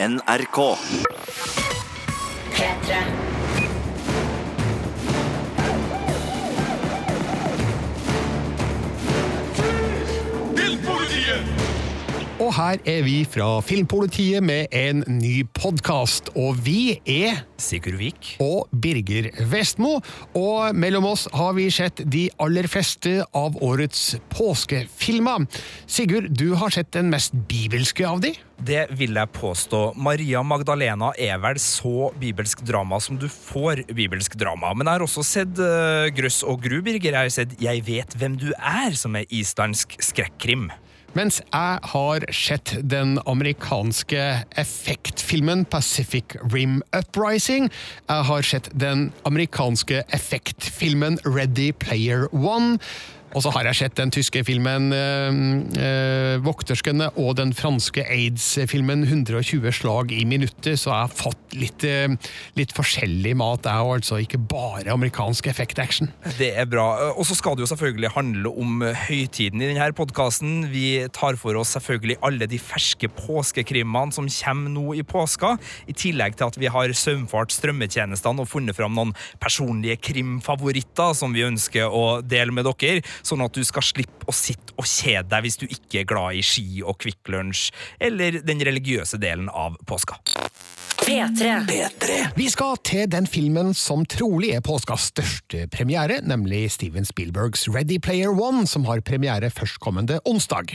NRK. P3. Her er vi fra Filmpolitiet med en ny podkast. Og vi er Sigurd Vik. og Birger Vestmo. Og mellom oss har vi sett de aller fleste av årets påskefilmer. Sigurd, du har sett den mest bibelske av de? Det vil jeg påstå. Maria Magdalena er vel så bibelsk drama som du får bibelsk drama. Men jeg har også sett uh, Grøss og Gru, Birger. Jeg har sett Jeg vet hvem du er, som er islandsk skrekkrim. Mens jeg har sett den amerikanske effektfilmen Pacific Rim Uprising. Jeg har sett den amerikanske effektfilmen Ready Player One. Og så har jeg sett den tyske filmen eh, eh, Vokterskene og den franske aids-filmen 120 slag i minuttet, så jeg har fått litt, eh, litt forskjellig mat, jeg, og altså ikke bare amerikansk effektaction. Det er bra. Og så skal det jo selvfølgelig handle om høytiden i denne podkasten. Vi tar for oss selvfølgelig alle de ferske påskekrimene som kommer nå i påska, i tillegg til at vi har søvnfart strømmetjenestene og funnet fram noen personlige krimfavoritter som vi ønsker å dele med dere, sånn at du skal slippe å sitte og kjede deg hvis du ikke er glad i ski og Kvikk Lunsj, eller den religiøse delen av påska. P3. Vi skal til den filmen som trolig er påskas største premiere, nemlig Steven Spielbergs Ready Player One, som har premiere førstkommende onsdag.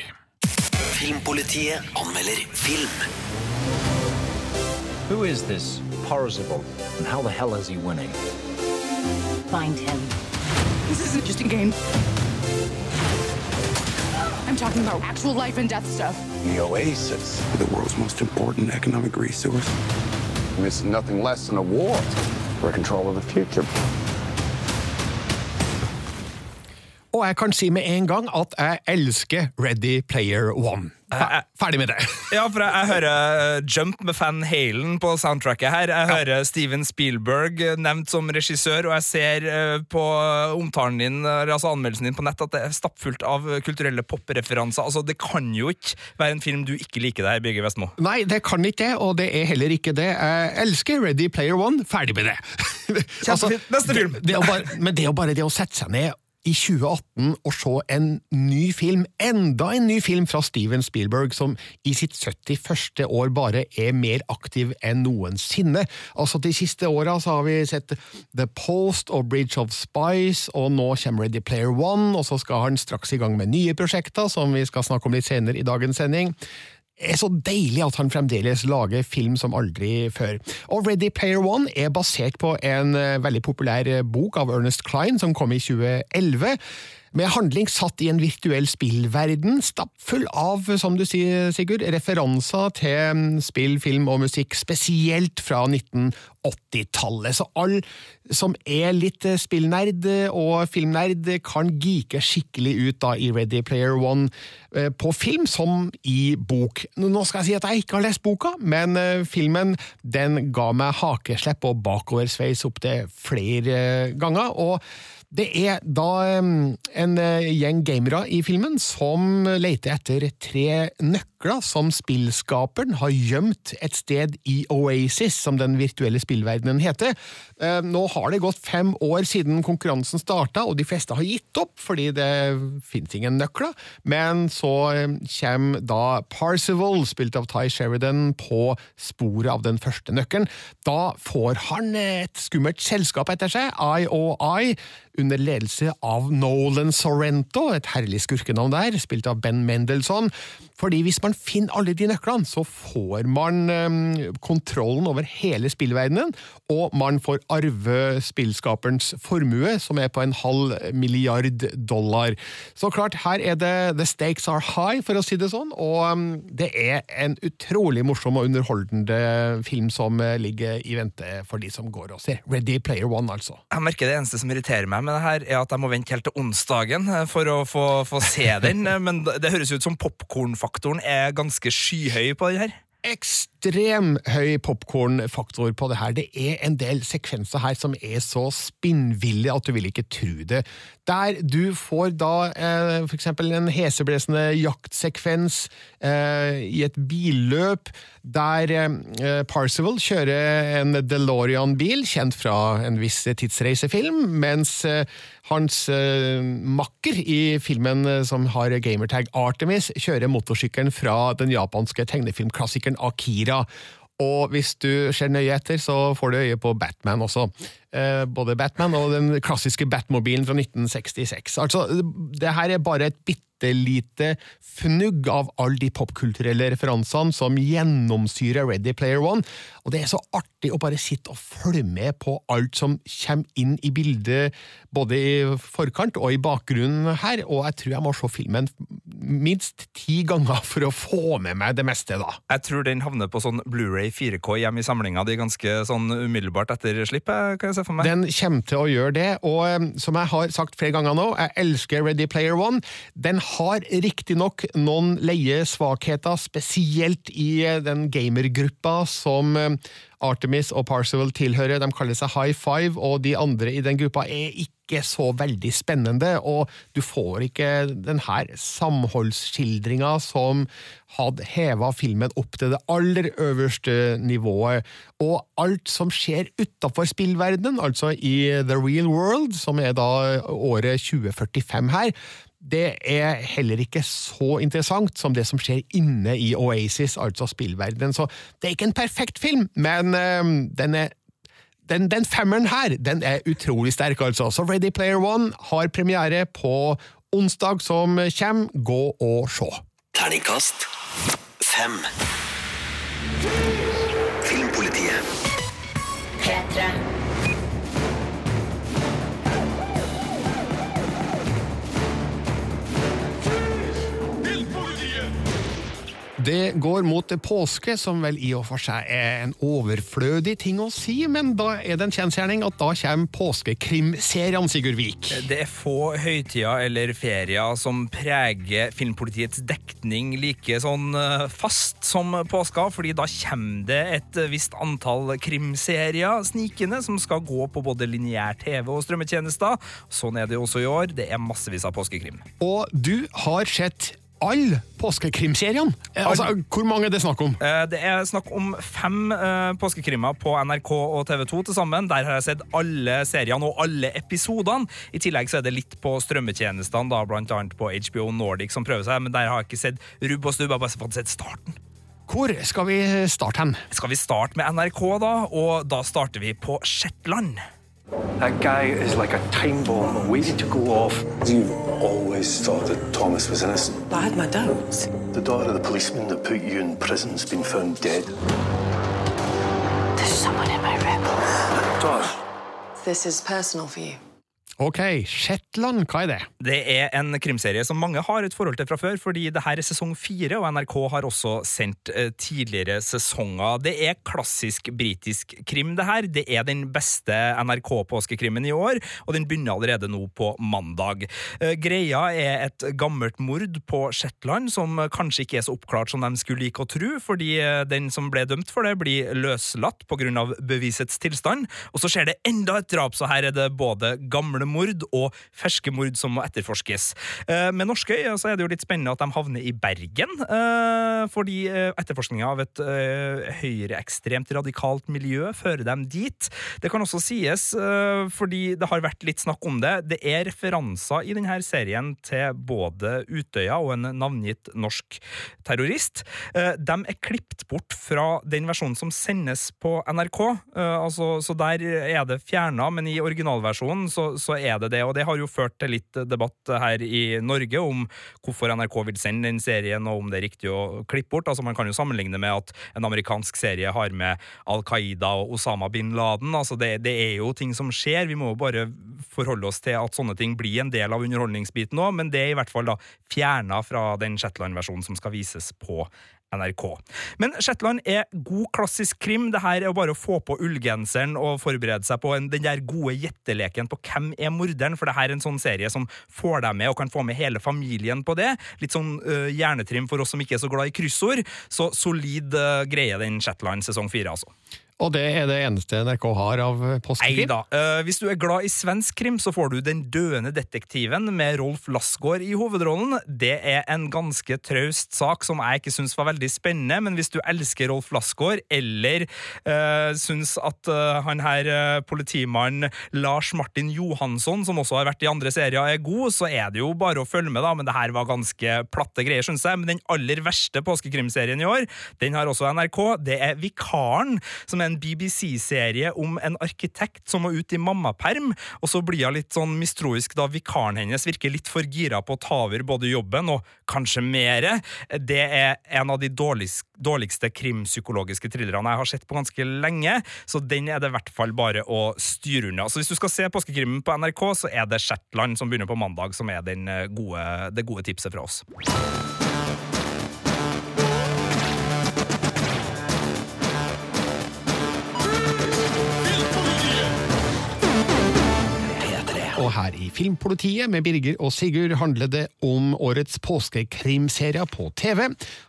Filmpolitiet anmelder film. Who is this Parzival, and how the hell is he winning? Find him. This isn't just a game. I'm talking about actual life and death stuff. The oasis. the world's most important economic resource. It's nothing less than a war for control of the future. Og jeg kan si med en gang at jeg elsker Ready Player One. Fer- Ferdig med det. Ja, for jeg, jeg hører eh, Jump med Fan Halen på soundtracket her. Jeg hører Steven Spielberg eh, nevnt som regissør, og jeg ser eh, på omtalen din, eh, altså anmeldelsen din på nett, at det er stappfullt av kulturelle popreferanser. Altså, det kan jo ikke være en film du ikke liker der, Birger Vestmo. Nei, det kan ikke det, og det er heller ikke det. Jeg elsker Ready Player One. Ferdig med det. altså, Neste film. Det, det bare, men det er jo bare det å sette seg ned i 2018 og se en ny film, enda en ny film fra Steven Spielberg, som i sitt 71. år bare er mer aktiv enn noensinne. Altså De siste åra har vi sett The Post og Bridge of Spice, og nå kommer Ready Player One, og så skal han straks i gang med nye prosjekter, som vi skal snakke om litt senere i dagens sending er så deilig at han fremdeles lager film som aldri før. Og Ready Player One er basert på en eh, veldig populær eh, bok av Ernest Klein som kom i 2011. Med handling satt i en virtuell spillverden, stappfull av, som du sier, Sigurd, referanser til spill, film og musikk, spesielt fra 1980-tallet. Så all som er litt eh, spillnerd og filmnerd, kan geeke skikkelig ut da i Ready Player One eh, på film som i bok. Nå skal jeg si at jeg ikke har lest boka, men eh, filmen den ga meg hakeslepp og bakoversveis opptil flere ganger. og det er da en uh, gjeng gamere i filmen som leter etter tre nøkler som spillskaperen har gjemt et sted i Oasis, som den virtuelle spillverdenen heter. Nå har det gått fem år siden konkurransen starta, og de fleste har gitt opp fordi det finnes ingen nøkler, men så kommer da Parzival, spilt av Ty Sheridan, på sporet av den første nøkkelen. Da får han et skummelt selskap etter seg, IOI, under ledelse av Nolan Sorrento, et herlig skurkenavn der, spilt av Ben Mendelsohn. Fordi hvis man finner alle de nøklene, så får man um, kontrollen over hele spillverdenen, og man får arve spillskaperens formue, som er på en halv milliard dollar. Så klart, her er det the stakes are high, for å si det sånn, og um, det er en utrolig morsom og underholdende film som uh, ligger i vente for de som går og ser. Ready Player One, altså. Jeg merker Det eneste som irriterer meg med det her, er at jeg må vente helt til onsdagen eh, for å få, få se den. eh, Men det høres ut som popkornfaktoren er ganske skyhøy på den her. Ekstrem høy popkornfaktor på det her. Det er en del sekvenser her som er så spinnville at du vil ikke tro det. Der du får da eh, eksempel en heseblesende jaktsekvens eh, i et billøp, der eh, Parcival kjører en DeLorean-bil, kjent fra en viss tidsreisefilm, mens eh, hans eh, makker i filmen eh, som har gamertag Artemis, kjører motorsykkelen fra den japanske tegnefilmklassikeren Akira. Og hvis du ser nøye etter, så får du øye på Batman også. Eh, både Batman og den klassiske Batmobilen fra 1966. Altså, det her er bare et bitte lite fnugg av alle de popkulturelle referansene som gjennomsyrer Ready Player One, og det er så artig å bare sitte og følge med på alt som kommer inn i bildet, både i forkant og i bakgrunnen her, og jeg tror jeg må se filmen minst ti ganger for å få med meg det meste, da. Jeg tror den havner på sånn Blu-ray 4K hjemme i samlinga di ganske sånn umiddelbart etter slippet, kan jeg se for meg. Den kommer til å gjøre det, og eh, som jeg har sagt flere ganger nå, jeg elsker Ready Player One. Den har riktignok noen leie svakheter, spesielt i eh, den gamergruppa som eh, Artemis og Parcival tilhører. De kaller seg High Five, og de andre i den gruppa er ikke så veldig spennende, og du får ikke den her samholdsskildringa som hadde heva filmen opp til det aller øverste nivået. Og alt som skjer utafor spillverdenen, altså i The Real World, som er da året 2045 her, det er heller ikke så interessant som det som skjer inne i Oasis, altså spillverdenen. Så det er ikke en perfekt film, men øh, den er den, den femmeren her, den er utrolig sterk, altså. Så Ready Player One har premiere på onsdag som kommer. Gå og se. Terningkast fem. Filmpolitiet. P3. Det går mot påske, som vel i og for seg er en overflødig ting å si, men da er det en kjensgjerning at da kommer påskekrimseriene, Sigurd Vik. Det er få høytider eller ferier som preger filmpolitiets dekning like sånn eh, fast som påska, fordi da kommer det et visst antall krimserier snikende som skal gå på både lineær TV og strømmetjenester. Sånn er det også i år. Det er massevis av påskekrim. Og du har sett alle påskekrimseriene. Eh, Altså, hvor mange er det snakk om? Eh, Det er snakk om fem påskekrimer påskekrimmer på NRK og TV2 til sammen. Der har jeg sett alle seriene og alle episodene. I tillegg så er det litt på strømmetjenestene, da, blant annet på HBO Nordic som prøver seg, men der har jeg ikke sett rubb og stubb. Jeg har bare fått sett starten. Hvor skal vi starte hen? Skal vi starte med NRK, da? Og da starter vi på Shetland. That guy is like a time bomb waiting to go off. You've always thought that Thomas was innocent. I had my doubts. The daughter of the policeman that put you in prison's been found dead. There's someone in my room. Daughter, This is personal for you. Ok, Shetland, hva er det? Det er en krimserie som mange har et forhold til fra før, fordi det her er sesong fire, og NRK har også sendt eh, tidligere sesonger. Det er klassisk britisk krim, det her. Det er den beste NRK-påskekrimmen i år, og den begynner allerede nå på mandag. Eh, Greia er et gammelt mord på Shetland som kanskje ikke er så oppklart som de skulle like å tro, fordi eh, den som ble dømt for det, blir løslatt på grunn av bevisets tilstand. Og så skjer det enda et drap, så her er det både gamle mord og ferske mord som må etterforskes. Eh, Med norske øyne så er det jo litt spennende at de havner i Bergen, eh, fordi eh, etterforskninga av et høyreekstremt radikalt miljø fører dem dit. Det kan også sies, fordi det har vært litt snakk om det, det er referanser i denne serien til både Utøya og en navngitt norsk terrorist. De er klippet bort fra den versjonen som sendes på NRK, altså, så der er det fjerna, men i originalversjonen så, så er det det, og det har jo ført til litt debatt her i Norge om hvorfor NRK vil sende den serien, og om det er riktig å klippe bort. Altså Man kan jo sammenligne med at en amerikansk serie har med Al Qaida og Osama bin Laden. Altså det, det er jo ting som skjer, vi må jo bare forholde oss til at sånne ting blir en del av underholdningsbiten òg, men det er i hvert fall da fjerna fra den Shetland-versjonen som skal vises på NRK. Men Shetland er god klassisk krim. Det her er jo bare å få på ullgenseren og forberede seg på en, den der gode gjetteleken på hvem er morderen, for det her er en sånn serie som får deg med og kan få med hele familien på det. Litt sånn uh, hjernetrim for oss som ikke er så glad i kryssord. Så solid uh, greie den Shetland sesong fire, altså. Og det er det eneste NRK har av Nei påskekrim? da. Eh, hvis du er glad i svensk krim, så får du Den døende detektiven med Rolf Lassgaard i hovedrollen. Det er en ganske traust sak som jeg ikke syns var veldig spennende, men hvis du elsker Rolf Lassgaard, eller uh, syns at uh, han her uh, politimannen Lars Martin Johansson, som også har vært i andre serier, er god, så er det jo bare å følge med, da. Men det her var ganske platte greier, syns jeg. Men den aller verste påskekrimserien i år, den har også NRK. Det er Vikaren, som er en BBC-serie om en arkitekt som må ut i mammaperm, og så blir hun litt sånn mistroisk da vikaren hennes virker litt for gira på å ta over både jobben og kanskje mere. Det er en av de dårligst, dårligste krimpsykologiske thrillerne jeg har sett på ganske lenge, så den er det i hvert fall bare å styre unna. Så hvis du skal se påskekrimmen på NRK, så er det Shetland som begynner på mandag, som er eh, gode, det gode tipset fra oss. Her i Filmpolitiet med Birger og Sigurd handler det om årets påskekrimserier på TV.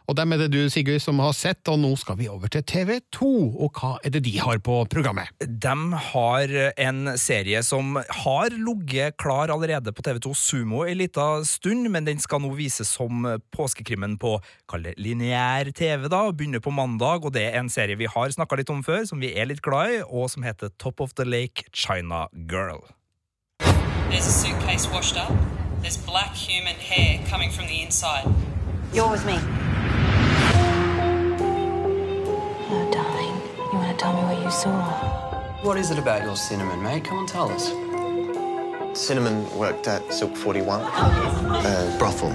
Og dem er det du, Sigurd, som har sett, og nå skal vi over til TV2. Og hva er det de har på programmet? De har en serie som har ligget klar allerede på TV2 Sumo en liten stund, men den skal nå vises som påskekrimmen på kall det lineær TV. da, Begynner på mandag, og det er en serie vi har snakka litt om før, som vi er litt glad i, og som heter Top of the Lake China Girl. There's a suitcase washed up. There's black human hair coming from the inside. You're with me. Oh, darling. You want to tell me what you saw? What is it about your cinnamon, mate? Come on, tell us. Cinnamon worked at Silk 41, uh, brothel.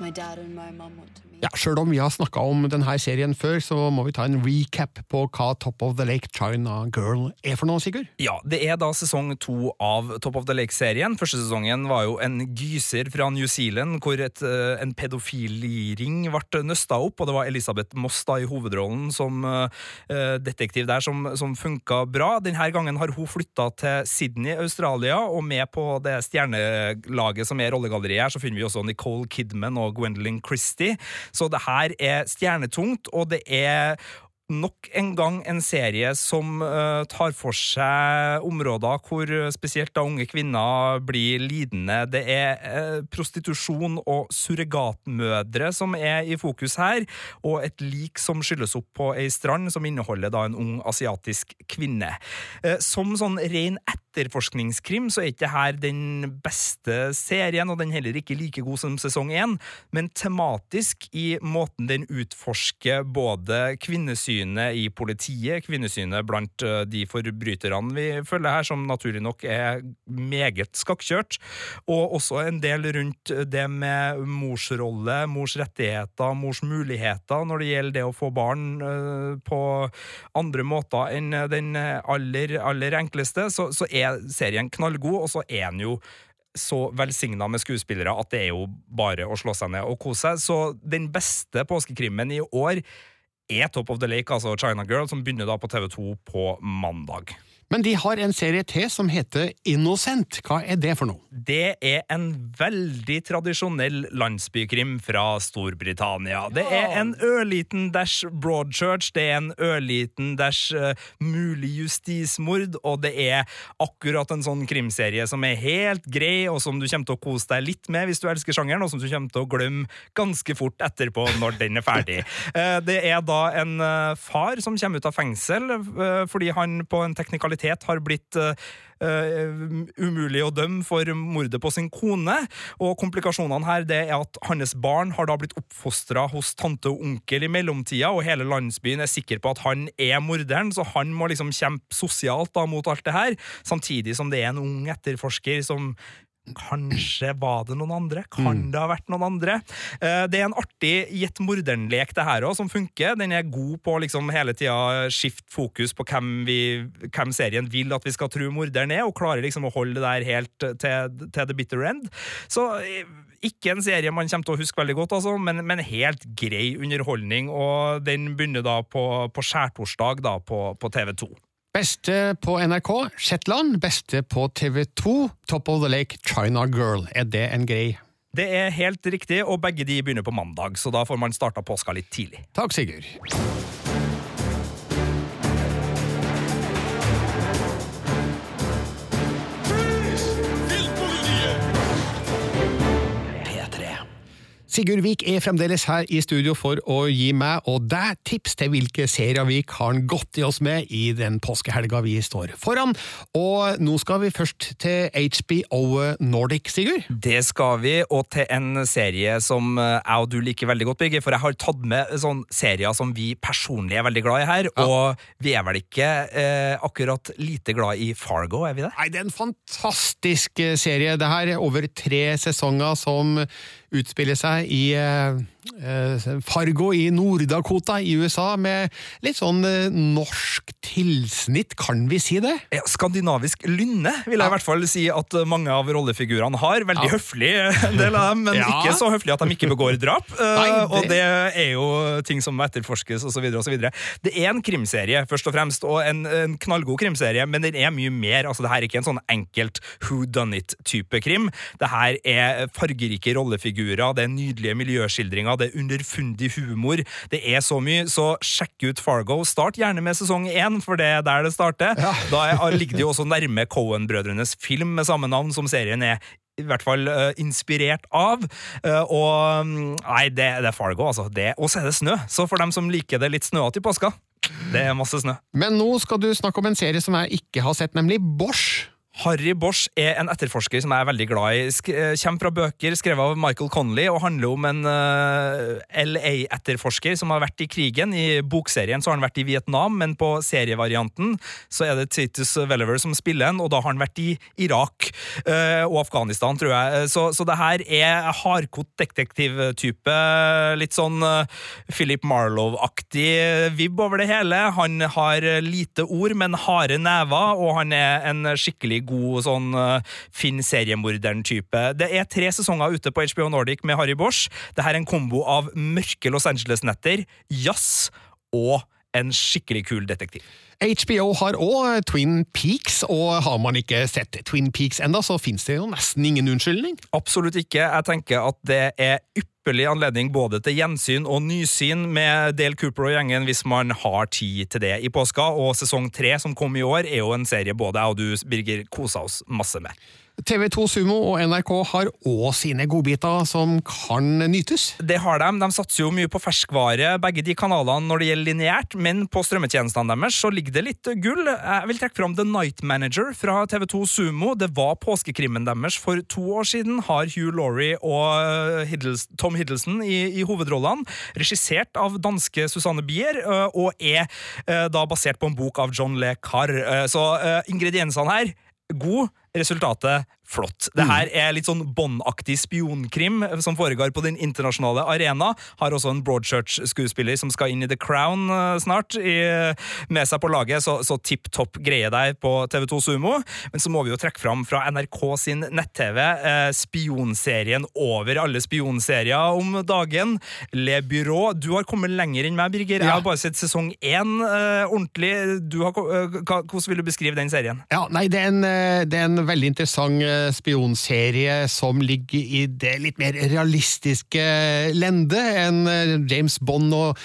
My dad and my mum want to meet. Ja, Sjøl om vi har snakka om denne serien før, så må vi ta en recap på hva Top of the Lake China Girl er for noe, Sigurd? Ja, det er da sesong to av Top of the Lake-serien. Første sesongen var jo en gyser fra New Zealand, hvor et, eh, en pedofiliring ble nøsta opp, og det var Elisabeth Moss da i hovedrollen som uh, detektiv der, som, som funka bra. Denne gangen har hun flytta til Sydney, Australia, og med på det stjernelaget som er rollegalleriet her, så finner vi også Nicole Kidman og Gwendolyn Christie. Så det her er stjernetungt, og det er nok en gang en serie som uh, tar for seg områder hvor spesielt da unge kvinner blir lidende. Det er uh, prostitusjon og surrogatmødre som er i fokus her, og et lik som skyldes opp på ei strand som inneholder da en ung asiatisk kvinne. Uh, som sånn ren etterforskningskrim så er ikke her den beste serien, og den heller ikke like god som sesong én, men tematisk i måten den utforsker både kvinnesynet i politiet, kvinnesynet blant eh, de forbryterne vi følger her, som naturlig nok er meget skakkjørt, og også en del rundt det med morsrolle, mors rettigheter, mors muligheter når det gjelder det å få barn eh, på andre måter enn den aller, aller enkleste, så, så er serien knallgod, og så er den jo så velsigna med skuespillere at det er jo bare å slå seg ned og kose seg. Så den beste påskekrimmen i år er Top of the Lake, altså China Girl, som begynner da på TV2 på mandag. Men de har en serie til som heter Innocent. Hva er det for noe? Det er en veldig tradisjonell landsbykrim fra Storbritannia. Det er en ørliten dash Broadchurch, det er en ørliten dash uh, mulig justismord, og det er akkurat en sånn krimserie som er helt grei, og som du kommer til å kose deg litt med hvis du elsker sjangeren, og som du kommer til å glemme ganske fort etterpå når den er ferdig. Uh, det er da en uh, far som kommer ut av fengsel fordi han på en teknikalitet har blitt Uh, umulig å dømme for mordet på sin kone. Og komplikasjonene her det er at hans barn har da blitt oppfostra hos tante og onkel i mellomtida, og hele landsbyen er sikker på at han er morderen, så han må liksom kjempe sosialt da mot alt det her, samtidig som det er en ung etterforsker som Kanskje var det noen andre? Kan Mm. det ha vært noen andre? Eh, Det er en artig gjett morderen-lek, det her òg, som funker. Den er god på liksom hele tida skifte fokus på hvem, vi, hvem serien vil at vi skal tro morderen er, og klarer liksom å holde det der helt til, til the bitter end. Så eh, ikke en serie man kommer til å huske veldig godt, altså, men, men helt grei underholdning. Og den begynner da på, på skjærtorsdag da på, på TV2. Beste på NRK, Shetland. Beste på TV2, Top of the Lake, China Girl. Er det en grei? Det er helt riktig, og begge de begynner på mandag, så da får man starta påska litt tidlig. Takk, Sigurd. Sigurd Vik er fremdeles her i studio for å gi meg og deg tips til hvilke serier vi kan godte oss med i den påskehelga vi står foran. Og nå skal vi først til HBO Nordic, Sigurd. Det skal vi, og til en serie som eh, jeg og du liker veldig godt, Birger. For jeg har tatt med sånn serier som vi personlig er veldig glad i her. Og vi er vel ikke eh, akkurat lite glad i Fargo, er vi det? Nei, det er en fantastisk eh, serie. Det her er over tre sesonger som utspiller seg i eh, Fargo i Nord-Dakota i USA, med litt sånn eh, norsk tilsnitt, kan vi si det? Ja, skandinavisk lynne, vil jeg i hvert fall si at mange av rollefigurene har. Veldig Ja. høflig, en del av dem, men Ja. ikke så høflig at de ikke begår drap. Eh, Nei, det- Og det er jo ting som etterforskes, osv. osv. Det er en krimserie, først og fremst, og en, en knallgod krimserie, men den er mye mer. altså Det her er ikke en sånn enkelt who done it-type krim. Det her er fargerike rollefigurer, det er nydelige miljøskildringer, det er underfundig humor. Det er så mye, så sjekk ut Fargo. Start gjerne med sesong én, for det er der det starter. Da er, ligger det jo også nærme Cohen-brødrenes film med samme navn, som serien er i hvert fall uh, inspirert av. Uh, og mm, Nei, det, det er Fargo, altså. Og så er det snø. Så for dem som liker det litt snøete i påska, det er masse snø. Men nå skal du snakke om en serie som jeg ikke har sett, nemlig Bosch. Harry Bosch er en etterforsker som jeg er veldig glad i. Sk eh, kommer fra bøker skrevet av Michael Connolly og handler om en uh, LA-etterforsker som har vært i krigen. I bokserien så har han vært i Vietnam, men på serievarianten så er det Titus Welliver som spiller han, og da har han vært i Irak uh, og Afghanistan, tror jeg. Så, så det her er hardkokt detektivtype. Litt sånn uh, Philip Marlowe-aktig vibb over det hele. Han har lite ord, men harde never, og han er en skikkelig god sånn uh, Finn seriemorderen-type. Det er tre sesonger ute på HBO Nordic med Harry Bosch. Det her er en kombo av mørke Los Angeles-netter, jazz og en skikkelig kul detektiv. HBO har òg Twin Peaks, og har man ikke sett Twin Peaks enda, så fins det jo nesten ingen unnskyldning. Absolutt ikke. Jeg tenker at det er ypperlig anledning både til gjensyn og nysyn med Dale Cooper og gjengen hvis man har tid til det i påska. Og sesong tre, som kom i år, er jo en serie både jeg og du, Birger, kosa oss masse med. TV2 Sumo og NRK har òg sine godbiter som kan nytes. Det har de. De satser jo mye på ferskvare, begge de kanalene når det gjelder lineært, men på strømmetjenestene deres så ligger det litt gull. Jeg vil trekke fram The Night Manager fra TV2 Sumo. Det var påskekrimmen deres for to år siden. Har Hugh Laurie og Hiddles, Tom Hiddleston i, i hovedrollene. Regissert av danske Susanne Bier, øh, og er øh, da basert på en bok av John Le Carr. Så ingrediensene her god, resultatet flott. Det her er litt sånn Bond-aktig spionkrim som foregår på den internasjonale arena. Har også en Broadchurch-skuespiller som skal inn i The Crown uh, snart, i, med seg på laget, så, så tipp topp greie der på TV2 Sumo. Men så må vi jo trekke fram fra NRK sin nett-TV eh, spionserien over alle spionserier om dagen, Le Byrå. Du har kommet lenger enn meg, Birger. Jeg har bare sett sesong én eh, ordentlig. Du har, hvordan vil du beskrive den serien? Ja, nei, det er en, det er en veldig interessant spionserie som ligger i det litt mer realistiske lende enn James Bond og,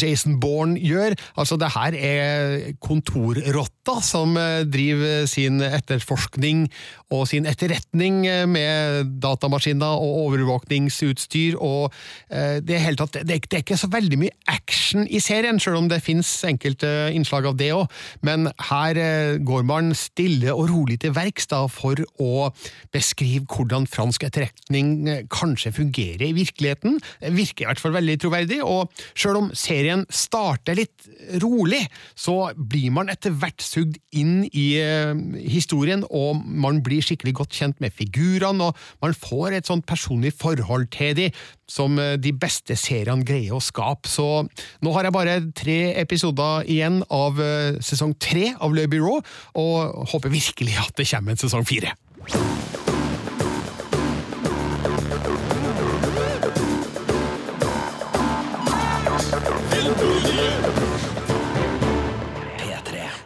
Jason Bourne gjør. Altså, det her er kontorrotta som driver sin etterforskning og sin etterretning med datamaskiner og overvåkningsutstyr, og det, helt tatt, det, er ikke så veldig mye action i serien, selv om det finnes enkelte innslag av det òg, men her går man stille og rolig til verks for å og beskriver hvordan fransk etterretning eh, kanskje fungerer i virkeligheten. Virker i hvert fall veldig troverdig, og selv om serien starter litt rolig, så blir man etter hvert sugd inn i eh, historien, og man blir skikkelig godt kjent med figurene, og man får et sånt personlig forhold til de, som eh, de beste seriene greier å skape. Så nå har jeg bare tre episoder igjen av sesong tre av Le Bureau, og håper virkelig at det kommer en sesong fire. you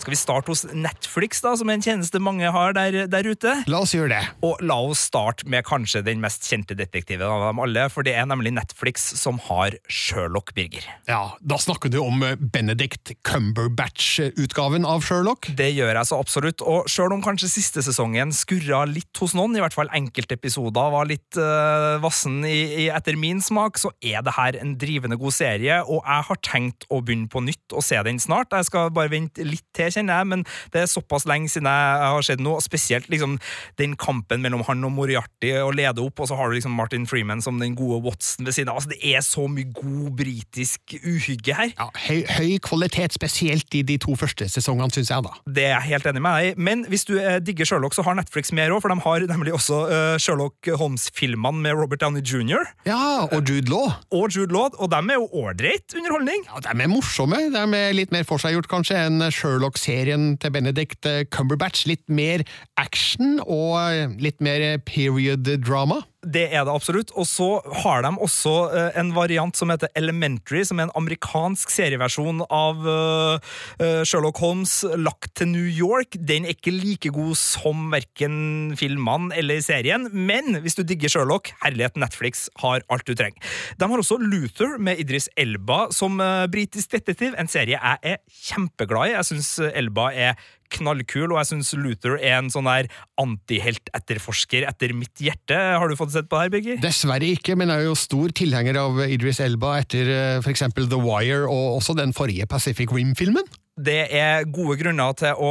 Skal vi starte hos Netflix, da, som er en tjeneste mange har der, der ute? La oss gjøre det. Og la oss starte med kanskje den mest kjente detektiven av dem alle, for det er nemlig Netflix som har Sherlock Birger. Ja, da snakker du om eh, Benedict Cumberbatch-utgaven av Sherlock? Det gjør jeg så absolutt, og sjøl om kanskje siste sesongen skurra litt hos noen, i hvert fall enkeltepisoder var litt uh, vassen i, i, etter min smak, så er det her en drivende god serie, og jeg har tenkt å begynne på nytt og se den snart. Jeg skal bare vente litt til, kjenner jeg, men det er såpass lenge siden jeg har sett noe, spesielt liksom den kampen mellom han og Moriarty å lede opp, og så har du liksom Martin Freeman som den gode Watson ved siden av. Altså, det er så mye god britisk uhygge her. Ja, høy, høy kvalitet, spesielt i de to første sesongene, syns jeg, da. Det er jeg helt enig med deg i, men hvis du eh, digger Sherlock, så har Netflix mer òg, for de har nemlig også eh, Sherlock Holmes-filmene med Robert Downey jr. Ja, og Jude Law. Og Jude Law, og dem er jo ålreit underholdning. Ja, De er morsomme. De er litt mer forseggjort, kanskje, enn Sherlock-serien til Benedict Cumberbatch. Litt mer action og litt mer period drama. Det er det absolutt. Og så har de også uh, en variant som heter Elementary, som er en amerikansk serieversjon av uh, uh, Sherlock Holmes lagt til New York. Den er ikke like god som verken filmene eller serien, men hvis du digger Sherlock, herlighet, Netflix har alt du trenger. De har også Luther med Idris Elba som britisk detektiv, en serie jeg er kjempeglad i. Jeg syns Elba er knallkul, og jeg syns Luther er en sånn der antiheltetterforsker etter mitt hjerte. Har du fått sett på det her, Birger? Dessverre ikke, men jeg er jo stor tilhenger av Idris Elba etter for eksempel The Wire og også den forrige Pacific Rim-filmen. Det er gode grunner til å,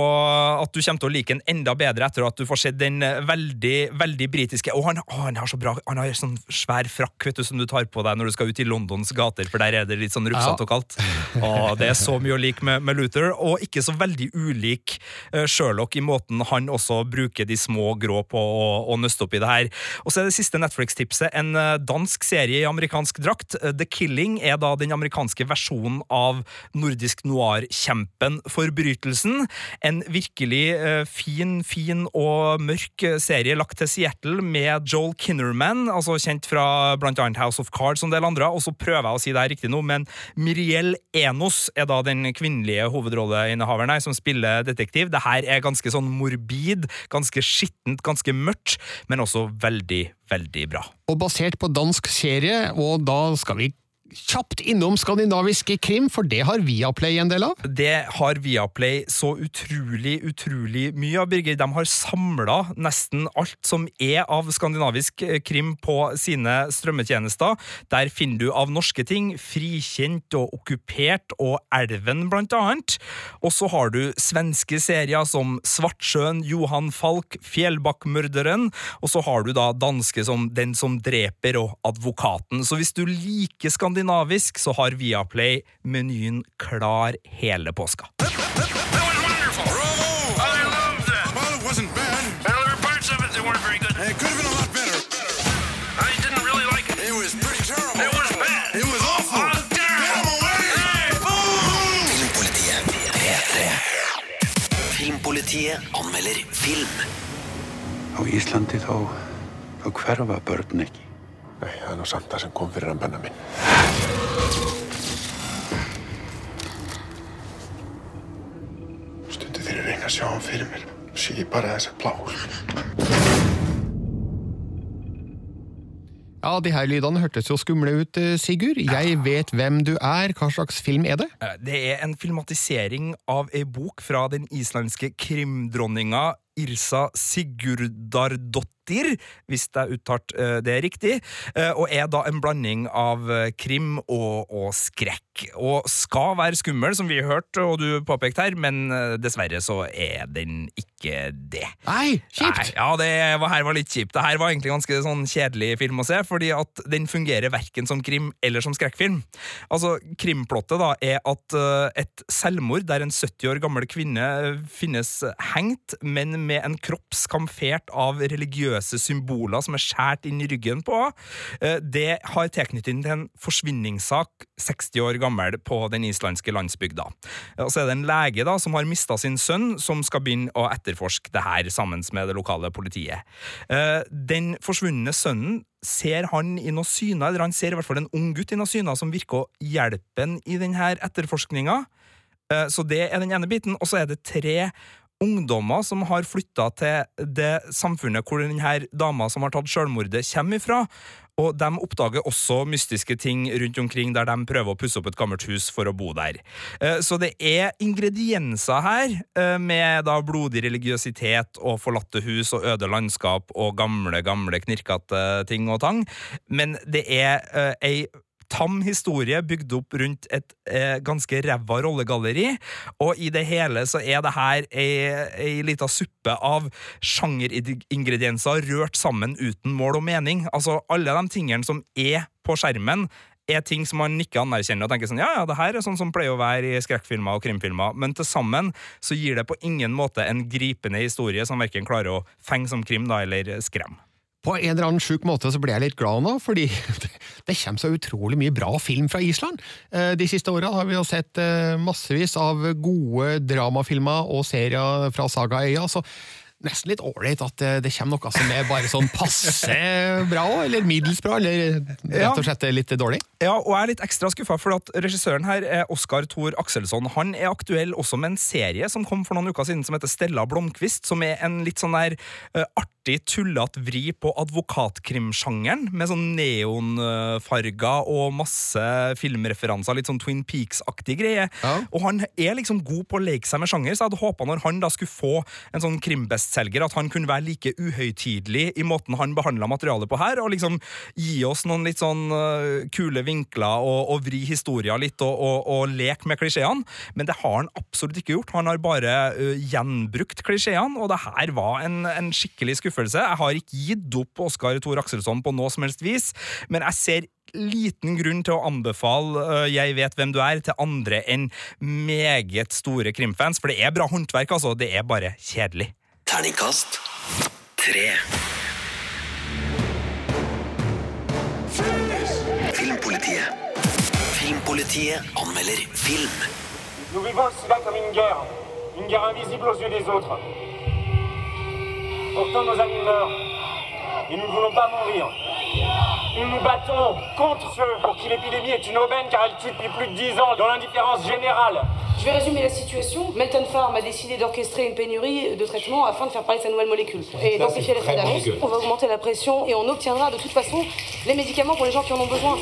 at du kommer til å like den enda bedre etter at du får sett den veldig veldig britiske Og han, å, han har så bra Han har sånn svær frakk vet du, som du tar på deg når du skal ut i Londons gater, for der er det litt sånn rufsete og kaldt. Og det er så mye å like med, med, Luther, og ikke så veldig ulik uh, Sherlock i måten han også bruker de små grå på å, å nøste opp i det her. Og så er det siste Netflix-tipset en uh, dansk serie i amerikansk drakt. Uh, The Killing er da den amerikanske versjonen av nordisk noir-kjempe kampen Forbrytelsen. En virkelig uh, fin, fin og mørk serie lagt til Seattle med Joel Kinnerman, altså kjent fra annet House of Cards og en del andre. Og så prøver jeg å si det her riktig nå, men Miriel Enos er da den kvinnelige hovedrolleinnehaveren her, som spiller detektiv. Det her er ganske sånn morbid, ganske skittent, ganske mørkt, men også veldig, veldig bra. Og basert på dansk serie, og da skal vi kjapt innom skandinavisk krim, for det har Viaplay en del av? Det har Viaplay så utrolig, utrolig mye av, Birger. De har samla nesten alt som er av skandinavisk krim på sine strømmetjenester. Der finner du av norske ting Frikjent og Okkupert og Elven, blant annet. Og så har du svenske serier som Svartsjøen, Johan Falk, Fjellbakkmorderen, og så har du da danske som Den som dreper og Advokaten. Så hvis du liker skandinavisk skandinavisk, så har Viaplay menyen klar hele påska. Filmpolitiet anmelder film. Á Íslandi þá, þá hverfa börn ekki. Nei, hann benna minn. Stundu þegar ég reyna að sjá hann fyrir mér, sé bara þessa plár. Ja, de her lydene hørtes jo skumle ut, Sigurd. Jeg vet hvem du er. Hva slags film er det? Det er en filmatisering av ei bok fra den islandske krimdronninga Irsa Sigurdardottir, hvis jeg uttalte eh, det riktig, eh, og er da en blanding av eh, krim og, og skrekk. Og skal være skummel, som vi har hørt og du påpekte her, men dessverre så er den ikke det. Nei, kjipt! Nei, ja, det var, her var litt kjipt. Det her var egentlig ganske sånn kjedelig film å se, fordi at den fungerer verken som krim eller som skrekkfilm. Altså, Krimplottet da er at et selvmord der en 70 år gammel kvinne finnes hengt, men med en kropp skamfert av religiøse symboler som er skjært inn i ryggen på, uh, det har tilknytning til en forsvinningssak 60 år gammel på den islandske landsbygda. Og så er det en lege da som har mista sin sønn, som skal begynne å etterforske det her sammen med det lokale politiet. Uh, den forsvunne sønnen ser han i noen syner, eller han ser i hvert fall en ung gutt i noen syner som virker å hjelpe ham i denne etterforskninga. Eh, Så det er den ene biten. Og så er det tre ungdommer som har flytta til det samfunnet hvor denne dama som har tatt selvmordet, kommer ifra. Og de oppdager også mystiske ting rundt omkring der de prøver å pusse opp et gammelt hus for å bo der. Eh, Så det er ingredienser her, eh, med da blodig religiøsitet og forlatte hus og øde landskap og gamle, gamle knirkete ting og tang, men det er eh, ei tam historie bygd opp rundt et eh, ganske ræva rollegalleri, og i det hele så er det her ei, ei lita suppe av sjangeringredienser rørt sammen uten mål og mening. Altså, alle de tingene som er på skjermen, er ting som man ikke anerkjenner og tenker sånn, ja, ja, det her er sånn som pleier å være i skrekkfilmer og krimfilmer, men til sammen så gir det på ingen måte en gripende historie som verken klarer å fenge som krim da, eller skremme. På en eller annen sjuk måte så ble jeg litt glad nå, fordi det kommer så utrolig mye bra film fra Island. Eh, De siste åra har vi jo sett eh, massevis av gode dramafilmer og serier fra Sagaøya, så nesten litt ålreit at eh, det kommer noe som er bare sånn passe bra, eller middels bra, eller rett og slett litt dårlig. Ja, og jeg er litt ekstra skuffa, for at regissøren her er Oskar Thor Akselsson. Han er aktuell også med en serie som kom for noen uker siden, som heter Stella Blomkvist, som er en litt sånn der eh, artig, tullete vri på advokatkrimsjangeren, med sånn neonfarger og masse filmreferanser, litt sånn Twin Peaks-aktig greie. Og han er liksom god på å leke seg med sjanger, så jeg hadde håpa når han da skulle få en sånn krimbestselger, at han kunne være like uhøytidelig i måten han behandla materialet på her, og liksom gi oss noen litt sånn uh, kule vinkler og, og vri historier litt og, og, og leke med klisjeene. Men det har han absolutt ikke gjort. Han har bare uh, gjenbrukt klisjeene, og det her var en, en skikkelig skuffelse. Jeg har ikke gitt opp Oskar Thor Akselsson på noe som helst vis, men jeg ser liten grunn til å anbefale uh, Jeg vet hvem du er til andre enn meget store krimfans, for det er bra håndverk, altså. Det er bare kjedelig. Terningkast tre. Filmpolitiet. Filmpolitiet anmelder film. Nous vivons cela comme une guerre. Une guerre invisible aux yeux des autres. Pourtant, nos amis meurent. Et nous ne voulons pas mourir. Nous nous battons contre ceux pour qui l'épidémie est une aubaine car elle tue depuis plus de 10 ans dans l'indifférence générale. Je vais résumer la situation. Melton Farm a décidé d'orchestrer une pénurie de traitements afin de faire parler de sa nouvelle molécule. Et d'amplifier l'effet d'annonce. On va augmenter la pression et on obtiendra de toute façon les médicaments pour les gens qui en ont besoin.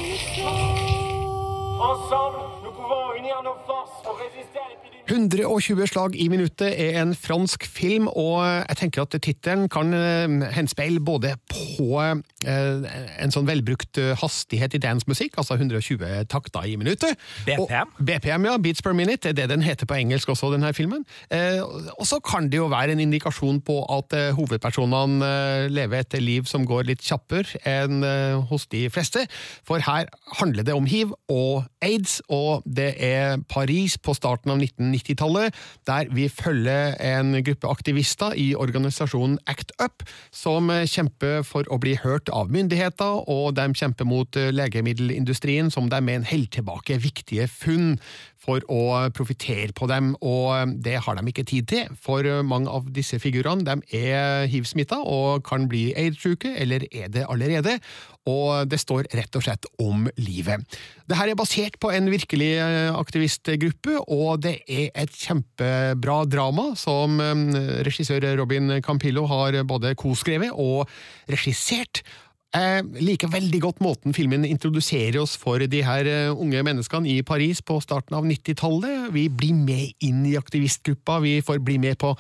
Ensemble, nous pouvons unir nos forces pour résister à l'épidémie. 120 slag i minuttet er en fransk film, og jeg tenker at tittelen kan eh, henspeile både på eh, en sånn velbrukt eh, hastighet i dancemusikk, altså 120 takter i minuttet. BPM? Og, BPM, ja. Beats per minute, Det er det den heter på engelsk også, denne filmen. Og så kan det jo være en indikasjon på at hovedpersonene lever et liv som går litt kjappere enn hos de fleste, for her handler det om hiv og aids, og det er Paris på starten av 1990-tallet, der vi følger en gruppe aktivister i organisasjonen ACT UP, som kjemper for å bli hørt av myndigheter, og de kjemper mot legemiddelindustrien, som de mener holder tilbake viktige funn for å profitere på dem, og det har de ikke tid til, for mange av disse figurene er hiv-smitta og kan bli aids-sjuke, eller er det allerede, og det står rett og slett om livet. Dette er basert på en virkelig eh, aktivistgruppe, og det er et kjempebra drama som eh, regissør Robin Campillo har både koskrevet og regissert. Jeg liker veldig godt måten filmen introduserer oss for de her eh, unge menneskene i Paris på starten av 90-tallet. Vi blir med inn i aktivistgruppa, vi får bli med på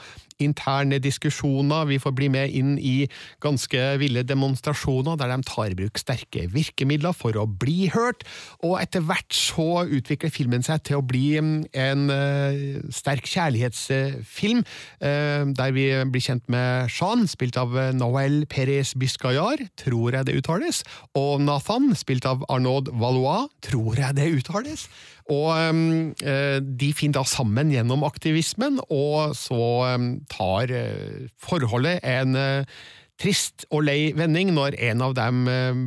interne diskusjoner, vi får bli med inn i ganske ville demonstrasjoner der de tar i bruk sterke virkemidler for å bli hørt, og etter hvert så utvikler filmen seg til å bli en uh, sterk kjærlighetsfilm, uh, der vi blir kjent med Shan, spilt av Noel Perez Biscayar, tror jeg det uttales, og Nathan, spilt av Arnaud Valois, tror jeg det uttales. Og um, de finner da sammen gjennom aktivismen, og så tar uh, forholdet en uh, trist og lei vending når en av dem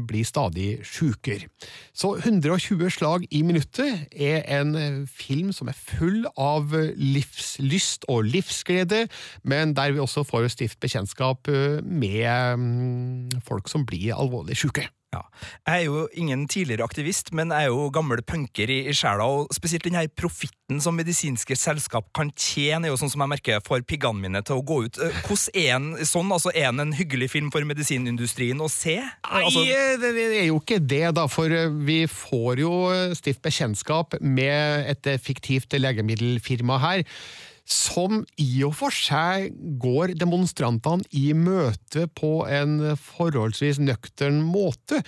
blir stadig sjukere. Så 120 slag i minuttet er en film som er full av livslyst og livsglede, men der vi også får stift bekjentskap med folk som blir alvorlig sjuke. Ja. Jeg er jo ingen tidligere aktivist, men jeg er jo gammel punker i, i sjela, og spesielt den her profitten som medisinske selskap kan tjene, er jo sånn som jeg merker får piggene mine til å gå ut. Hvordan er en sånn? Altså, Er den en hyggelig film for medisinindustrien å se? Nei, altså, det, det er jo ikke det, da, for vi får jo stift bekjentskap med et fiktivt legemiddelfirma her som i og for seg går demonstrantene i møte på en forholdsvis nøktern måte,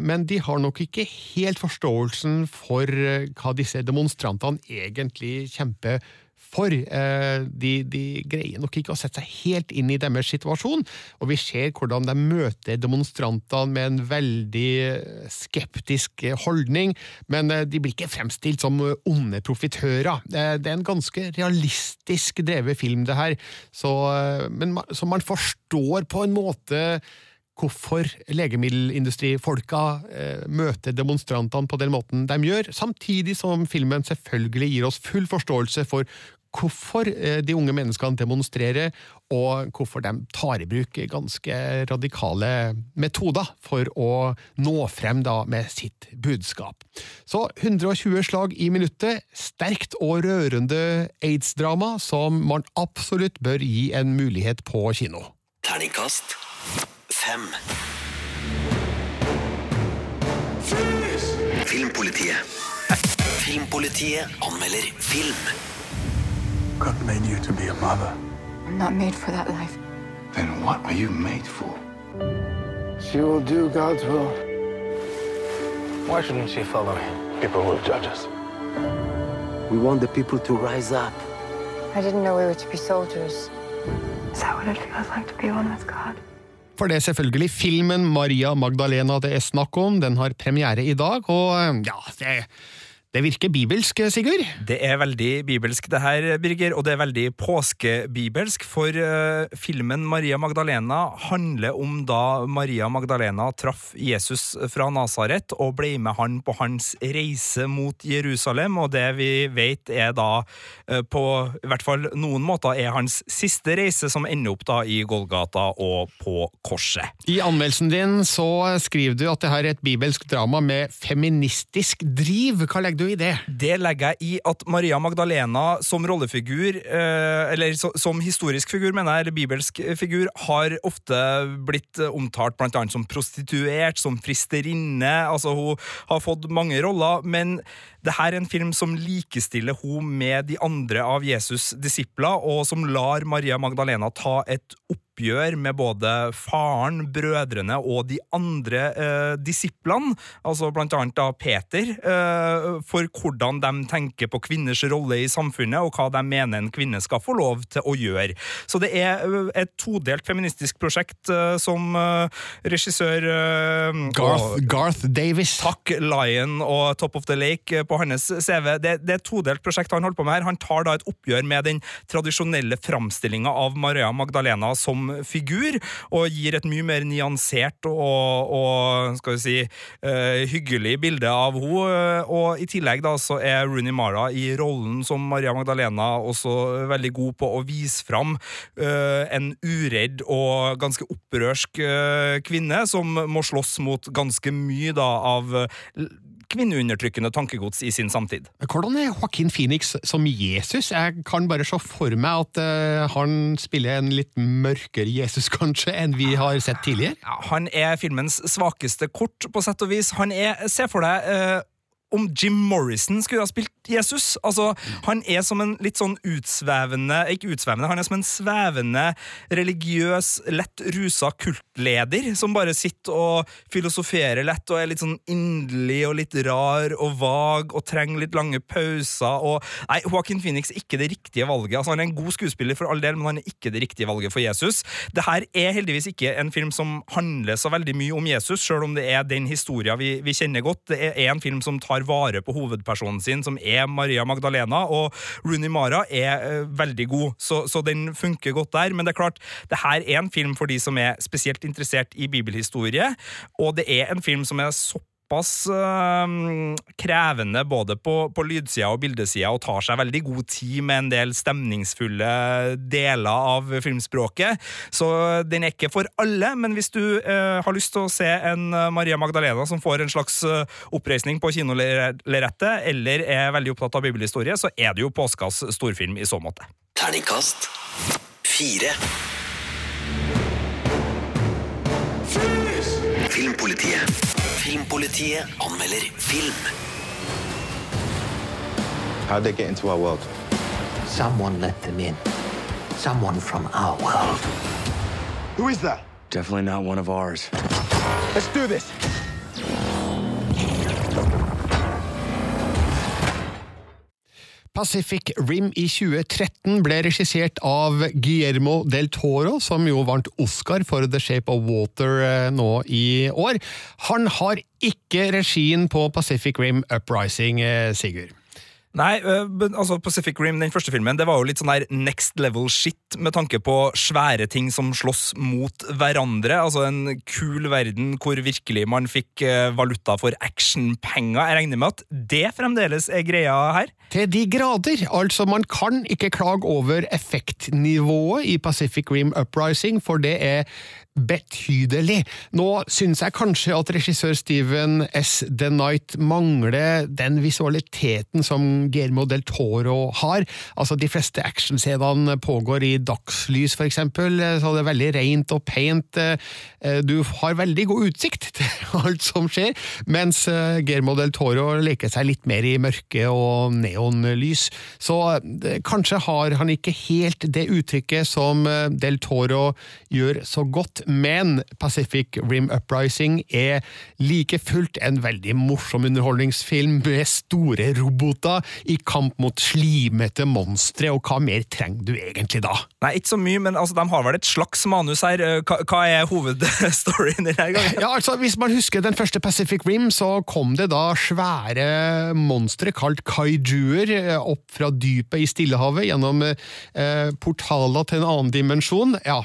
men de har nok ikke helt forståelsen for hva disse demonstrantene egentlig kjemper for. De, de, greier nok ikke å sette seg helt inn i deres situasjon, og vi ser hvordan de møter demonstrantene med en veldig skeptisk holdning, men de blir ikke fremstilt som onde profitører. Det er en ganske realistisk drevet film, det her, så, men, så man forstår på en måte hvorfor legemiddelindustrifolka eh, møter demonstrantene på den måten de gjør, samtidig som filmen selvfølgelig gir oss full forståelse for hvorfor eh, de unge menneskene demonstrerer, og hvorfor de tar i bruk ganske radikale metoder for å nå frem da med sitt budskap. Så 120 slag i minuttet, sterkt og rørende aids-drama som man absolutt bør gi en mulighet på kino. Terningkast fem. Filmpolitiet. Filmpolitiet anmelder film. God made you to be a mother. I'm not made for that life. Then what are you made for? She will do God's will. Why shouldn't she follow him? People will judge us. We want the people to rise up. I didn't know we were to be soldiers. Is that what it feels like to be one with God? For det er selvfølgelig filmen Maria Magdalena det er snakk om. Den har premiere i dag, og ja, det det virker bibelsk, Sigurd? Det er veldig bibelsk det her, Birger, og det er veldig påskebibelsk, for uh, filmen Maria Magdalena handler om da Maria Magdalena traff Jesus fra Nasaret og ble med han på hans reise mot Jerusalem, og det vi vet er da uh, på i hvert fall noen måter er hans siste reise, som ender opp da i Golgata og på korset. I anmeldelsen din så skriver du at det her er et bibelsk drama med feministisk driv. Hva legger du i det? Det legger jeg i at Maria Magdalena som rollefigur, eh, eller som historisk figur, mener jeg, eller bibelsk figur, har ofte blitt omtalt blant annet som prostituert, som fristerinne. Altså, hun har fått mange roller, men det her er en film som likestiller hun med de andre av Jesus' disipler, og som lar Maria Magdalena ta et oppgjør med både faren, brødrene og de andre eh, disiplene, altså blant annet da Peter, eh, for hvordan de tenker på kvinners rolle i samfunnet, og hva de mener en kvinne skal få lov til å gjøre. Så det er et todelt feministisk prosjekt eh, som eh, regissør eh, Garth, og, Garth Davis. Takk, Lion og Top of the Lake på hans CV. Det, det er et todelt prosjekt han holder på med her. Han tar da et oppgjør med den tradisjonelle framstillinga av Maria Magdalena som figur, og gir et mye mer nyansert og, og skal vi si, uh, hyggelig bilde av henne. Og i tillegg da så er Rooney Mara i rollen som Maria Magdalena også veldig god på å vise fram uh, en uredd og ganske opprørsk uh, kvinne som må slåss mot ganske mye da av kvinneundertrykkende tankegods i sin samtid. Hvordan er Joaquin Phoenix som Jesus? Jeg kan bare se for meg at uh, han spiller en litt mørkere Jesus, kanskje, enn vi har sett tidligere? Ja, han er filmens svakeste kort, på sett og vis. Han er, se for deg uh, om Jim Morrison skulle ha spilt Jesus. Altså, Han er som en litt sånn utsvevende Ikke utsvevende, han er som en svevende, religiøs, lett rusa kultleder som bare sitter og filosoferer lett og er litt sånn inderlig og litt rar og vag og trenger litt lange pauser. og Nei, Joaquin Phoenix er ikke det riktige valget. Altså, Han er en god skuespiller, for all del, men han er ikke det riktige valget for Jesus. Det her er heldigvis ikke en film som handler så veldig mye om Jesus, sjøl om det er den historien vi, vi kjenner godt. Det er en film som tar vare på hovedpersonen sin, som er Maria Magdalena, og Rooney Mara er eh, veldig god, så, så den funker godt der. Men det er klart, det her er en film for de som er spesielt interessert i bibelhistorie, og det er en film som er såpass øh, krevende både på, på lydsida og bildesida og tar seg veldig god tid med en del stemningsfulle deler av filmspråket. Så den er ikke for alle, men hvis du øh, har lyst til å se en øh, Maria Magdalena som får en slags øh, oppreisning på kinolerretet, eller er veldig opptatt av bibelhistorie, så er det jo påskas storfilm i så måte. Terningkast fire. Filmpolitiet. Filmpolitiet anmelder film. How'd they get into our world? Someone let them in. Someone from our world. Who is that? Definitely not one of ours. Let's do this. Pacific Rim i 2013 ble regissert av Guillermo del Toro, som jo vant Oscar for The Shape of Water eh, nå i år. Han har ikke regien på Pacific Rim Uprising, eh, Sigurd. Nei, men altså Pacific Rim, den første filmen, det var jo litt sånn der next level shit med tanke på svære ting som slåss mot hverandre. Altså en kul verden hvor virkelig man fikk øh, valuta for actionpenger. Jeg regner med at det fremdeles er greia her? Til de grader. Altså, man kan ikke klage over effektnivået i Pacific Rim Uprising, for det er betydelig. Nå syns jeg kanskje at regissør Steven S. The Night mangler den visualiteten som Guillermo del Toro har. Altså, de fleste actionscenene pågår i dagslys, for eksempel, så det er veldig rent og pent. Du har veldig god utsikt til alt som skjer, mens Guillermo del Toro leker seg litt mer i mørke og neonlys. Så kanskje har han ikke helt det uttrykket som del Toro gjør så godt men Pacific Rim Uprising er like fullt en veldig morsom underholdningsfilm med store roboter i kamp mot slimete monstre, og hva mer trenger du egentlig da? Nei, ikke så mye, men altså, de har vel et slags manus her. Hva, hva er hovedstoryen denne gangen? Ja, altså, Hvis man husker den første Pacific Rim, så kom det da svære monstre kalt kaijuer opp fra dypet i Stillehavet gjennom eh, portaler til en annen dimensjon. Ja,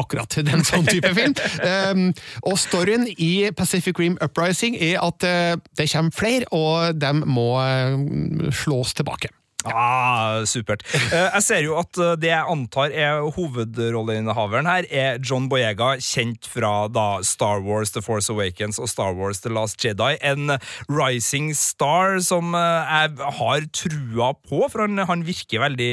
akkurat den sånn type film. Um, og storyen i Pacific Rim Uprising er at uh, det kommer flere, og de må uh, slås tilbake. Ah, supert. Jeg ser jo at det jeg antar er hovedrolleinnehaveren her, er John Boyega, kjent fra da Star Wars The Force Awakens og Star Wars The Last Jedi. En rising star som jeg har trua på, for han, han virker veldig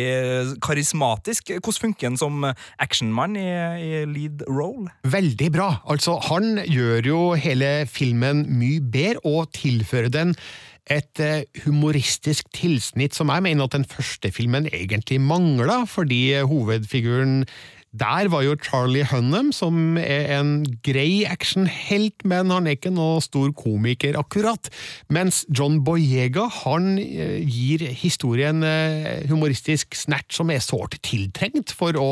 karismatisk. Hvordan funker han som actionmann i, i lead role? Veldig bra. Altså, han gjør jo hele filmen mye bedre, og tilfører den et humoristisk tilsnitt som jeg mener at den første filmen egentlig mangla, fordi hovedfiguren der var jo Charlie Hunnam, som er en grei actionhelt, men han er ikke noe stor komiker, akkurat. Mens John Boyega han gir historien humoristisk snert som er sårt tiltrengt for å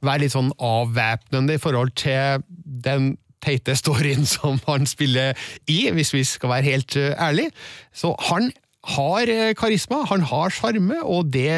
være litt sånn avvæpnende i forhold til den teite storyen som han spiller i, hvis vi skal være helt ærlige. Så han har karisma, han har sjarme, og det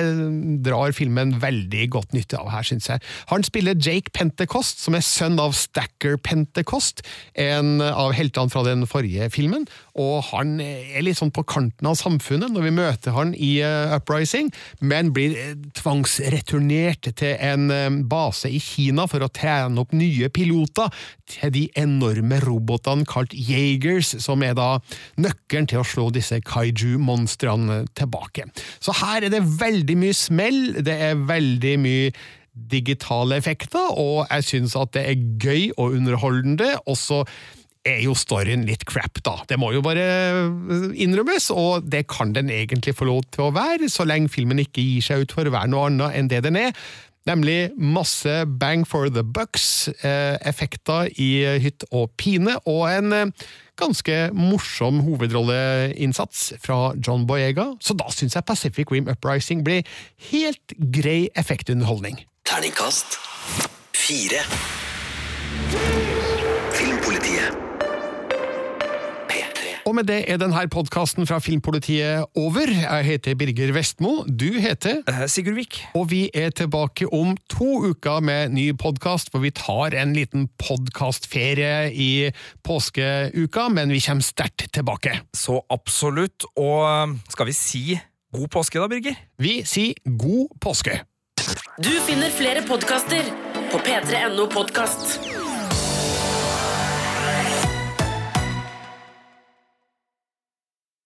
drar filmen veldig godt nytte av her, syns jeg. Han spiller Jake Pentecost, som er sønn av Stacker Pentecost, en av heltene fra den forrige filmen, og han er litt sånn på kanten av samfunnet når vi møter han i Uprising, men blir tvangsreturnert til en base i Kina for å trene opp nye piloter til de enorme robotene kalt Jagers, som er da nøkkelen til å slå disse kaiju-monstrene tilbake. Så her er det veldig mye smell, det er veldig mye digitale effekter, og jeg syns at det er gøy og underholdende. Også er jo storyen litt crap, da. Det må jo bare innrømmes, og det kan den egentlig få lov til å være, så lenge filmen ikke gir seg ut for å være noe annet enn det den er. Nemlig masse bang for the bucks, eh, effekter i hytt og pine, og en eh, ganske morsom hovedrolleinnsats fra John Boyega, så da syns jeg Pacific Rim Uprising blir helt grei effektunderholdning. Terningkast fire. Og med det er denne podkasten fra Filmpolitiet over. Jeg heter Birger Vestmo, du heter Sigurd Vik. Og vi er tilbake om to uker med ny podkast, for vi tar en liten podkastferie i påskeuka, men vi kommer sterkt tilbake. Så absolutt. Og eh, skal vi si god påske, da, Birger? Vi sier god påske! Du finner flere podkaster på p3.no podkast.